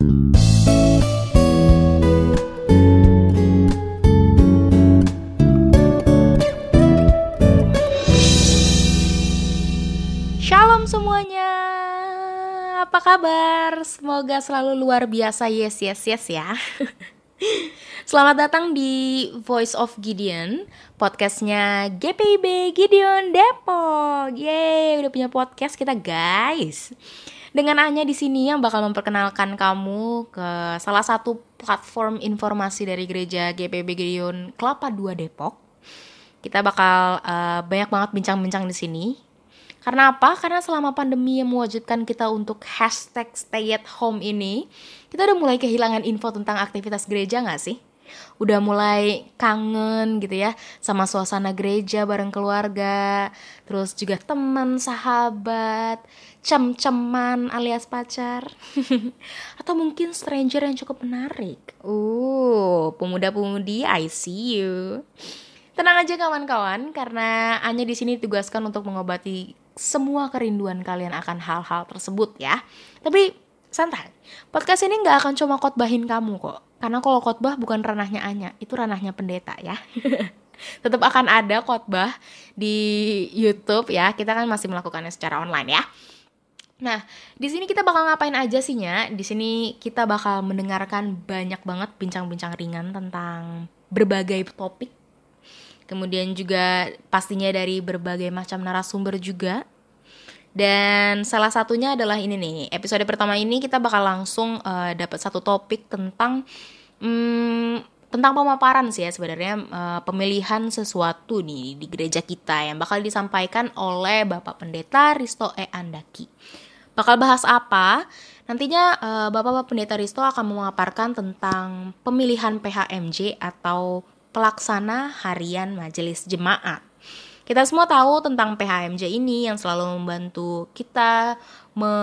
Shalom semuanya. Apa kabar? Semoga selalu luar biasa. Yes, yes, yes ya. Selamat datang di Voice of Gideon, podcastnya GPIB Gideon Depok. Yeay, udah punya podcast kita guys. Dengan Anya di sini yang bakal memperkenalkan kamu ke salah satu platform informasi dari gereja GPIB Gideon Kelapa 2 Depok. Kita bakal uh, banyak banget bincang-bincang di sini karena apa? Karena selama pandemi yang mewajibkan kita untuk hashtag stay at home ini, kita udah mulai kehilangan info tentang aktivitas gereja gak sih? Udah mulai kangen gitu ya sama suasana gereja bareng keluarga, terus juga teman, sahabat, cem-ceman alias pacar, atau mungkin stranger yang cukup menarik. Uh, pemuda-pemudi, I see you. Tenang aja kawan-kawan, karena Anya di sini ditugaskan untuk mengobati semua kerinduan kalian akan hal-hal tersebut ya. Tapi santai, podcast ini nggak akan cuma khotbahin kamu kok. Karena kalau khotbah bukan ranahnya Anya, itu ranahnya pendeta ya. Tetap akan ada khotbah di YouTube ya. Kita kan masih melakukannya secara online ya. Nah, di sini kita bakal ngapain aja sih nya? Di sini kita bakal mendengarkan banyak banget bincang-bincang ringan tentang berbagai topik kemudian juga pastinya dari berbagai macam narasumber juga. Dan salah satunya adalah ini nih, episode pertama ini kita bakal langsung uh, dapat satu topik tentang um, tentang pemaparan sih ya sebenarnya uh, pemilihan sesuatu nih di gereja kita yang bakal disampaikan oleh Bapak Pendeta Risto E Andaki. Bakal bahas apa? Nantinya uh, Bapak Pendeta Risto akan memaparkan tentang pemilihan PHMJ atau pelaksana harian majelis jemaat. Kita semua tahu tentang PHMJ ini yang selalu membantu kita me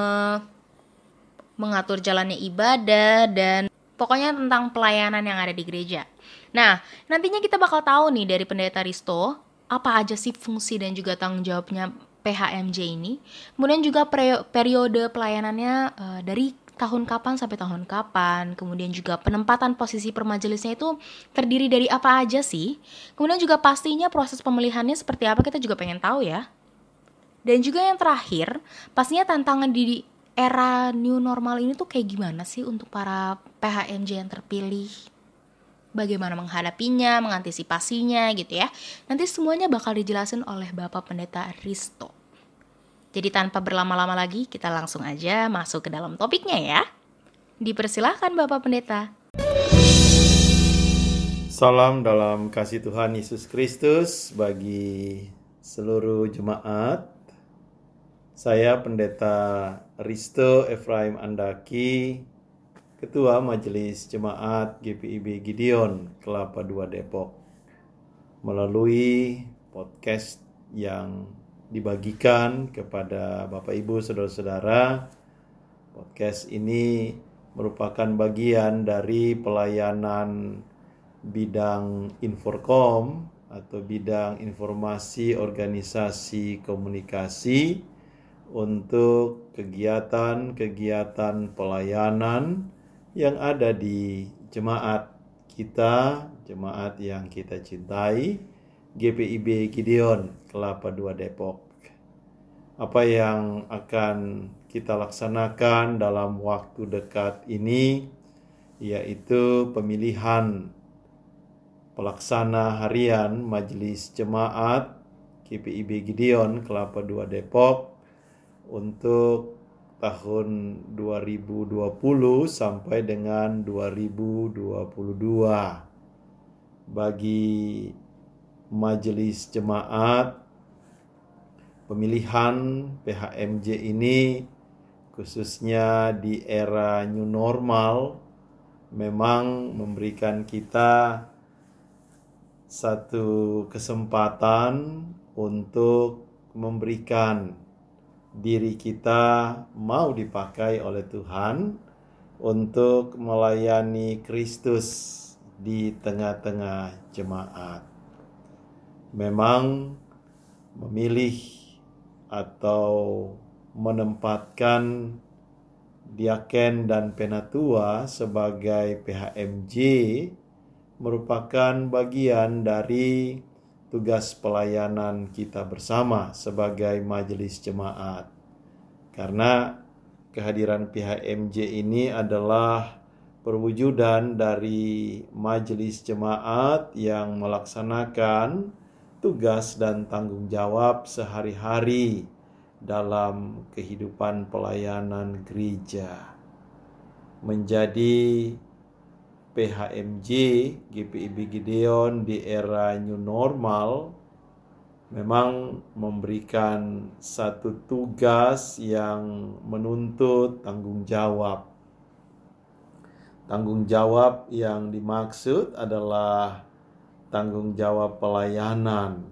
mengatur jalannya ibadah dan pokoknya tentang pelayanan yang ada di gereja. Nah, nantinya kita bakal tahu nih dari pendeta Risto apa aja sih fungsi dan juga tanggung jawabnya PHMJ ini. Kemudian juga periode pelayanannya uh, dari tahun kapan sampai tahun kapan, kemudian juga penempatan posisi permajelisnya itu terdiri dari apa aja sih, kemudian juga pastinya proses pemilihannya seperti apa kita juga pengen tahu ya. Dan juga yang terakhir, pastinya tantangan di era new normal ini tuh kayak gimana sih untuk para PHMJ yang terpilih, bagaimana menghadapinya, mengantisipasinya gitu ya. Nanti semuanya bakal dijelasin oleh Bapak Pendeta Risto. Jadi tanpa berlama-lama lagi, kita langsung aja masuk ke dalam topiknya ya. Dipersilahkan Bapak Pendeta. Salam dalam kasih Tuhan Yesus Kristus bagi seluruh jemaat. Saya Pendeta Risto Efraim Andaki, Ketua Majelis Jemaat GPIB Gideon Kelapa II Depok. Melalui podcast yang dibagikan kepada Bapak Ibu saudara-saudara. Podcast ini merupakan bagian dari pelayanan bidang Inforkom atau bidang informasi organisasi komunikasi untuk kegiatan-kegiatan pelayanan yang ada di jemaat kita, jemaat yang kita cintai, GPIB Gideon Kelapa II Depok. Apa yang akan kita laksanakan dalam waktu dekat ini yaitu pemilihan pelaksana harian Majelis Jemaat GPIB Gideon Kelapa II Depok untuk tahun 2020 sampai dengan 2022 bagi majelis jemaat pemilihan PHMJ ini khususnya di era new normal memang memberikan kita satu kesempatan untuk memberikan diri kita mau dipakai oleh Tuhan untuk melayani Kristus di tengah-tengah jemaat. Memang memilih atau menempatkan diaken dan penatua sebagai PHMJ merupakan bagian dari tugas pelayanan kita bersama sebagai majelis jemaat. Karena kehadiran PHMJ ini adalah perwujudan dari majelis jemaat yang melaksanakan tugas dan tanggung jawab sehari-hari dalam kehidupan pelayanan gereja. Menjadi PHMJ GPIB Gideon di era new normal memang memberikan satu tugas yang menuntut tanggung jawab. Tanggung jawab yang dimaksud adalah tanggung jawab pelayanan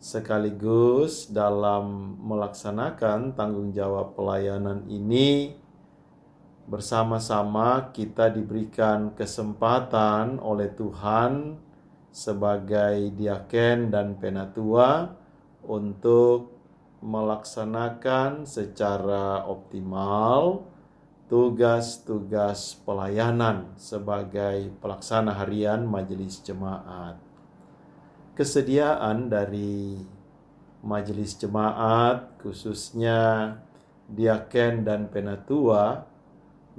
sekaligus dalam melaksanakan tanggung jawab pelayanan ini bersama-sama kita diberikan kesempatan oleh Tuhan sebagai diaken dan penatua untuk melaksanakan secara optimal tugas-tugas pelayanan sebagai pelaksana harian majelis jemaat. Kesediaan dari majelis jemaat khususnya diaken dan penatua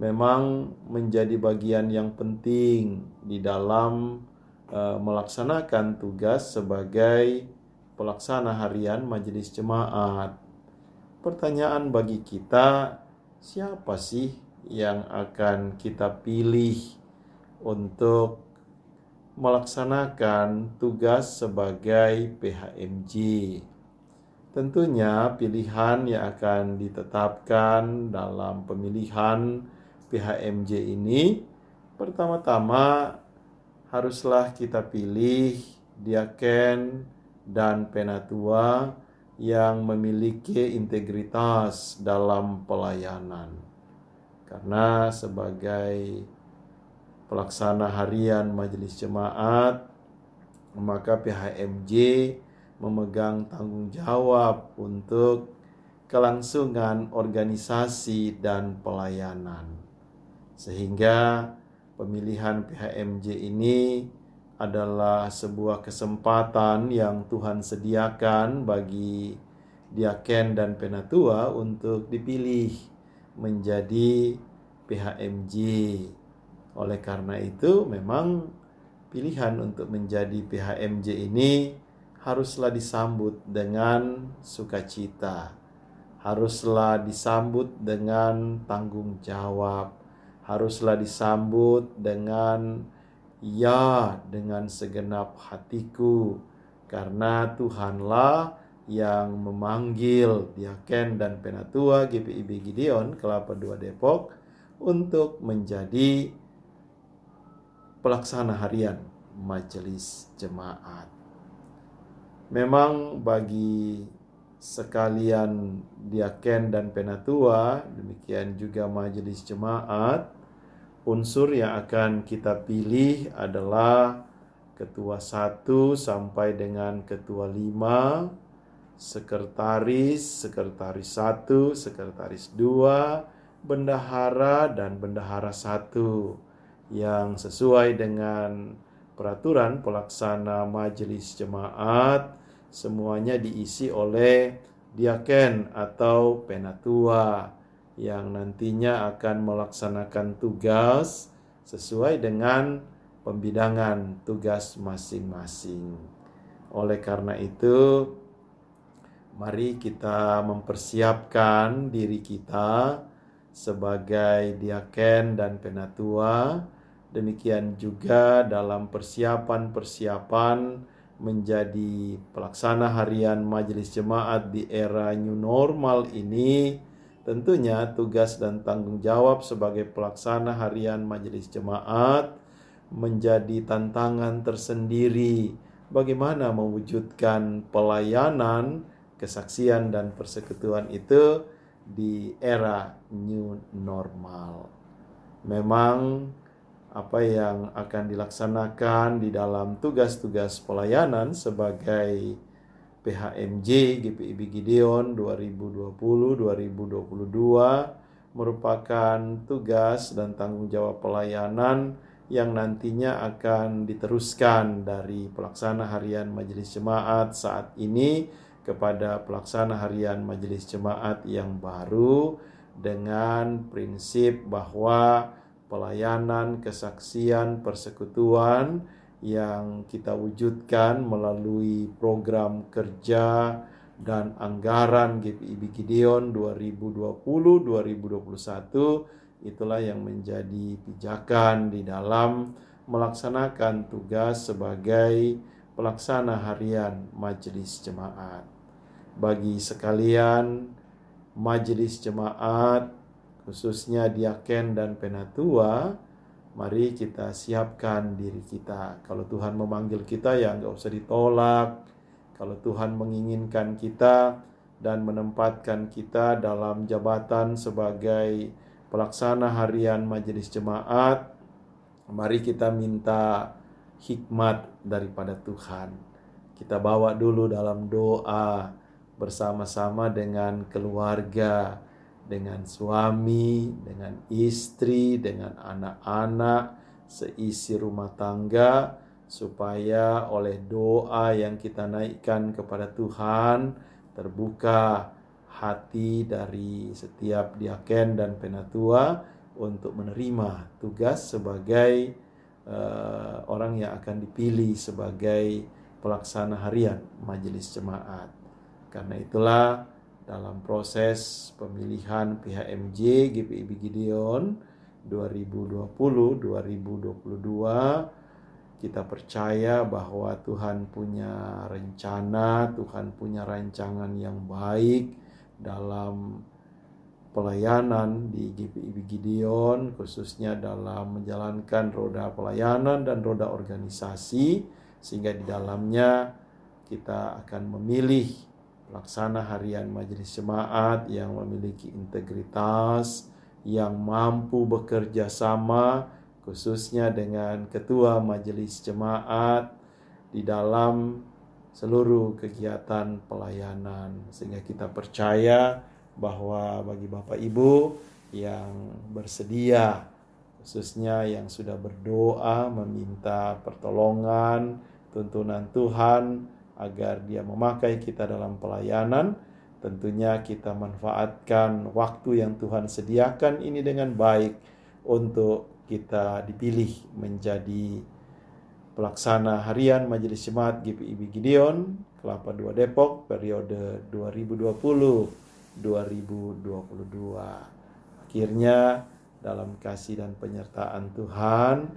memang menjadi bagian yang penting di dalam uh, melaksanakan tugas sebagai pelaksana harian majelis jemaat. Pertanyaan bagi kita, siapa sih yang akan kita pilih untuk melaksanakan tugas sebagai PHMG? Tentunya pilihan yang akan ditetapkan dalam pemilihan PHMJ ini pertama-tama haruslah kita pilih diaken dan penatua yang memiliki integritas dalam pelayanan. Karena sebagai pelaksana harian majelis jemaat, maka PHMJ memegang tanggung jawab untuk kelangsungan organisasi dan pelayanan. Sehingga pemilihan PHMJ ini adalah sebuah kesempatan yang Tuhan sediakan bagi diaken dan penatua untuk dipilih menjadi PHMJ. Oleh karena itu, memang pilihan untuk menjadi PHMJ ini haruslah disambut dengan sukacita, haruslah disambut dengan tanggung jawab, haruslah disambut dengan ya dengan segenap hatiku karena Tuhanlah yang memanggil Diaken dan Penatua GPIB Gideon Kelapa II Depok untuk menjadi pelaksana harian majelis jemaat. Memang bagi sekalian diaken dan penatua, demikian juga majelis jemaat, unsur yang akan kita pilih adalah ketua satu sampai dengan ketua lima, sekretaris, sekretaris satu, sekretaris dua, bendahara dan bendahara satu. Yang sesuai dengan peraturan pelaksana majelis jemaat semuanya diisi oleh diaken atau penatua yang nantinya akan melaksanakan tugas sesuai dengan pembidangan tugas masing-masing. Oleh karena itu, mari kita mempersiapkan diri kita sebagai diaken dan penatua. Demikian juga dalam persiapan-persiapan menjadi pelaksana harian majelis jemaat di era new normal ini Tentunya tugas dan tanggung jawab sebagai pelaksana harian majelis jemaat menjadi tantangan tersendiri bagaimana mewujudkan pelayanan, kesaksian dan persekutuan itu di era new normal. Memang apa yang akan dilaksanakan di dalam tugas-tugas pelayanan sebagai PHMJ GPIB Gideon 2020-2022 merupakan tugas dan tanggung jawab pelayanan yang nantinya akan diteruskan dari pelaksana harian majelis jemaat saat ini kepada pelaksana harian majelis jemaat yang baru dengan prinsip bahwa pelayanan, kesaksian, persekutuan yang kita wujudkan melalui program kerja dan anggaran GPIB Gideon 2020-2021 itulah yang menjadi pijakan di dalam melaksanakan tugas sebagai pelaksana harian majelis jemaat. Bagi sekalian majelis jemaat khususnya diaken dan penatua mari kita siapkan diri kita. Kalau Tuhan memanggil kita ya nggak usah ditolak, kalau Tuhan menginginkan kita dan menempatkan kita dalam jabatan sebagai pelaksana harian majelis jemaat, mari kita minta hikmat daripada Tuhan. Kita bawa dulu dalam doa bersama-sama dengan keluarga, dengan suami, dengan istri, dengan anak-anak, seisi rumah tangga supaya oleh doa yang kita naikkan kepada Tuhan terbuka hati dari setiap diaken dan penatua untuk menerima tugas sebagai uh, orang yang akan dipilih sebagai pelaksana harian majelis jemaat. Karena itulah dalam proses pemilihan PHMJ GPIB Gideon 2020-2022 kita percaya bahwa Tuhan punya rencana, Tuhan punya rancangan yang baik dalam pelayanan di GPIB Gideon, khususnya dalam menjalankan roda pelayanan dan roda organisasi, sehingga di dalamnya kita akan memilih pelaksana harian majelis jemaat yang memiliki integritas, yang mampu bekerja sama, khususnya dengan ketua majelis jemaat di dalam seluruh kegiatan pelayanan. Sehingga kita percaya bahwa bagi Bapak Ibu yang bersedia khususnya yang sudah berdoa meminta pertolongan tuntunan Tuhan agar dia memakai kita dalam pelayanan tentunya kita manfaatkan waktu yang Tuhan sediakan ini dengan baik untuk kita dipilih menjadi pelaksana harian Majelis Jemaat GPIB Gideon Kelapa II Depok periode 2020-2022. Akhirnya dalam kasih dan penyertaan Tuhan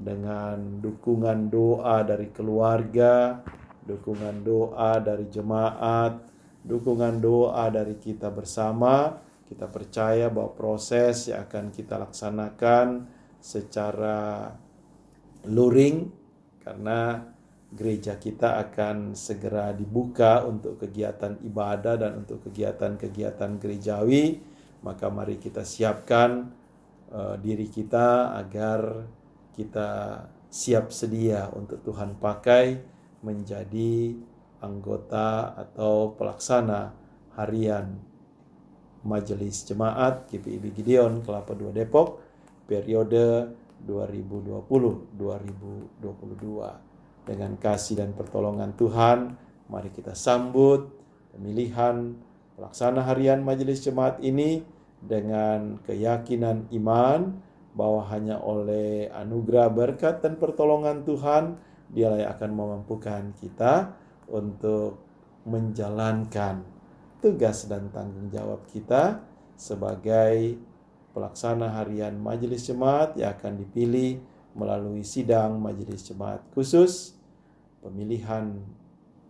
dengan dukungan doa dari keluarga, dukungan doa dari jemaat, dukungan doa dari kita bersama, kita percaya bahwa proses yang akan kita laksanakan secara luring karena gereja kita akan segera dibuka untuk kegiatan ibadah dan untuk kegiatan-kegiatan gerejawi. Maka mari kita siapkan uh, diri kita agar kita siap sedia untuk Tuhan pakai menjadi anggota atau pelaksana harian Majelis Jemaat GPIB Gideon Kelapa II Depok periode 2020-2022. Dengan kasih dan pertolongan Tuhan, mari kita sambut pemilihan pelaksana harian majelis jemaat ini dengan keyakinan iman bahwa hanya oleh anugerah berkat dan pertolongan Tuhan dialah yang akan memampukan kita untuk menjalankan tugas dan tanggung jawab kita sebagai pelaksana harian majelis jemaat yang akan dipilih melalui sidang majelis jemaat khusus pemilihan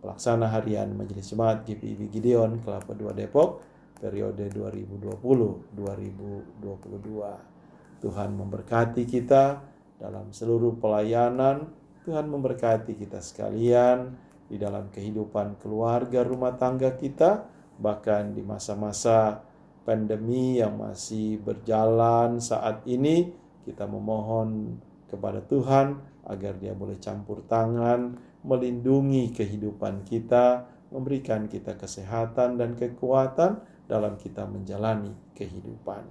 pelaksana harian majelis jemaat GPIB Gideon Kelapa II Depok periode 2020-2022. Tuhan memberkati kita dalam seluruh pelayanan, Tuhan memberkati kita sekalian di dalam kehidupan keluarga rumah tangga kita, bahkan di masa-masa pandemi yang masih berjalan saat ini, kita memohon kepada Tuhan agar Dia boleh campur tangan, melindungi kehidupan kita, memberikan kita kesehatan dan kekuatan dalam kita menjalani kehidupan.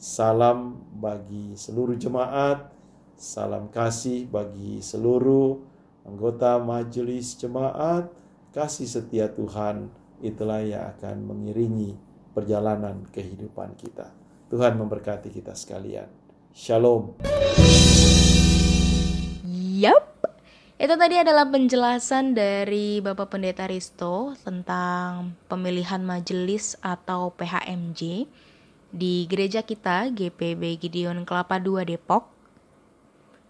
Salam bagi seluruh jemaat, salam kasih bagi seluruh anggota majelis jemaat, kasih setia Tuhan itulah yang akan mengiringi perjalanan kehidupan kita. Tuhan memberkati kita sekalian. Shalom. Yap. Itu tadi adalah penjelasan dari Bapak Pendeta Risto tentang pemilihan majelis atau PHMJ di gereja kita GPB Gideon Kelapa 2 Depok.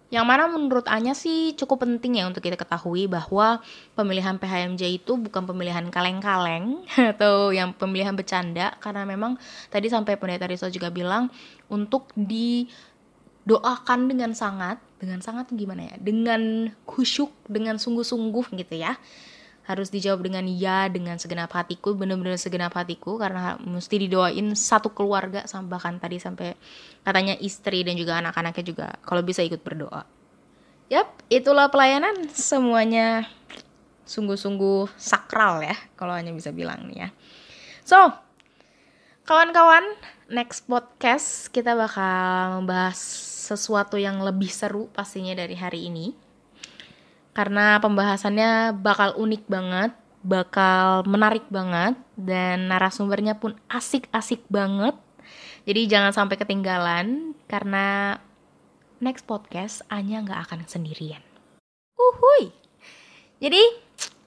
Yang mana menurut Anya sih cukup penting ya untuk kita ketahui bahwa pemilihan PHMJ itu bukan pemilihan kaleng-kaleng atau yang pemilihan bercanda. Karena memang tadi sampai Pendeta Risto juga bilang untuk di doakan dengan sangat dengan sangat gimana ya? Dengan khusyuk dengan sungguh-sungguh gitu ya harus dijawab dengan ya dengan segenap hatiku benar-benar segenap hatiku karena mesti didoain satu keluarga bahkan tadi sampai katanya istri dan juga anak-anaknya juga kalau bisa ikut berdoa. Yap itulah pelayanan semuanya. Sungguh-sungguh sakral ya kalau hanya bisa bilang nih ya. So kawan-kawan next podcast kita bakal membahas sesuatu yang lebih seru pastinya dari hari ini. Karena pembahasannya bakal unik banget, bakal menarik banget, dan narasumbernya pun asik-asik banget. Jadi jangan sampai ketinggalan, karena next podcast Anya nggak akan sendirian. Uhuy! Jadi,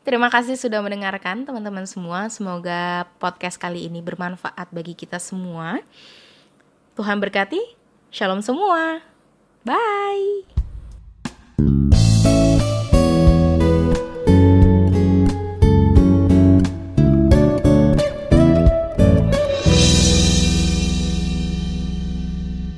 terima kasih sudah mendengarkan teman-teman semua. Semoga podcast kali ini bermanfaat bagi kita semua. Tuhan berkati. Shalom semua. Bye.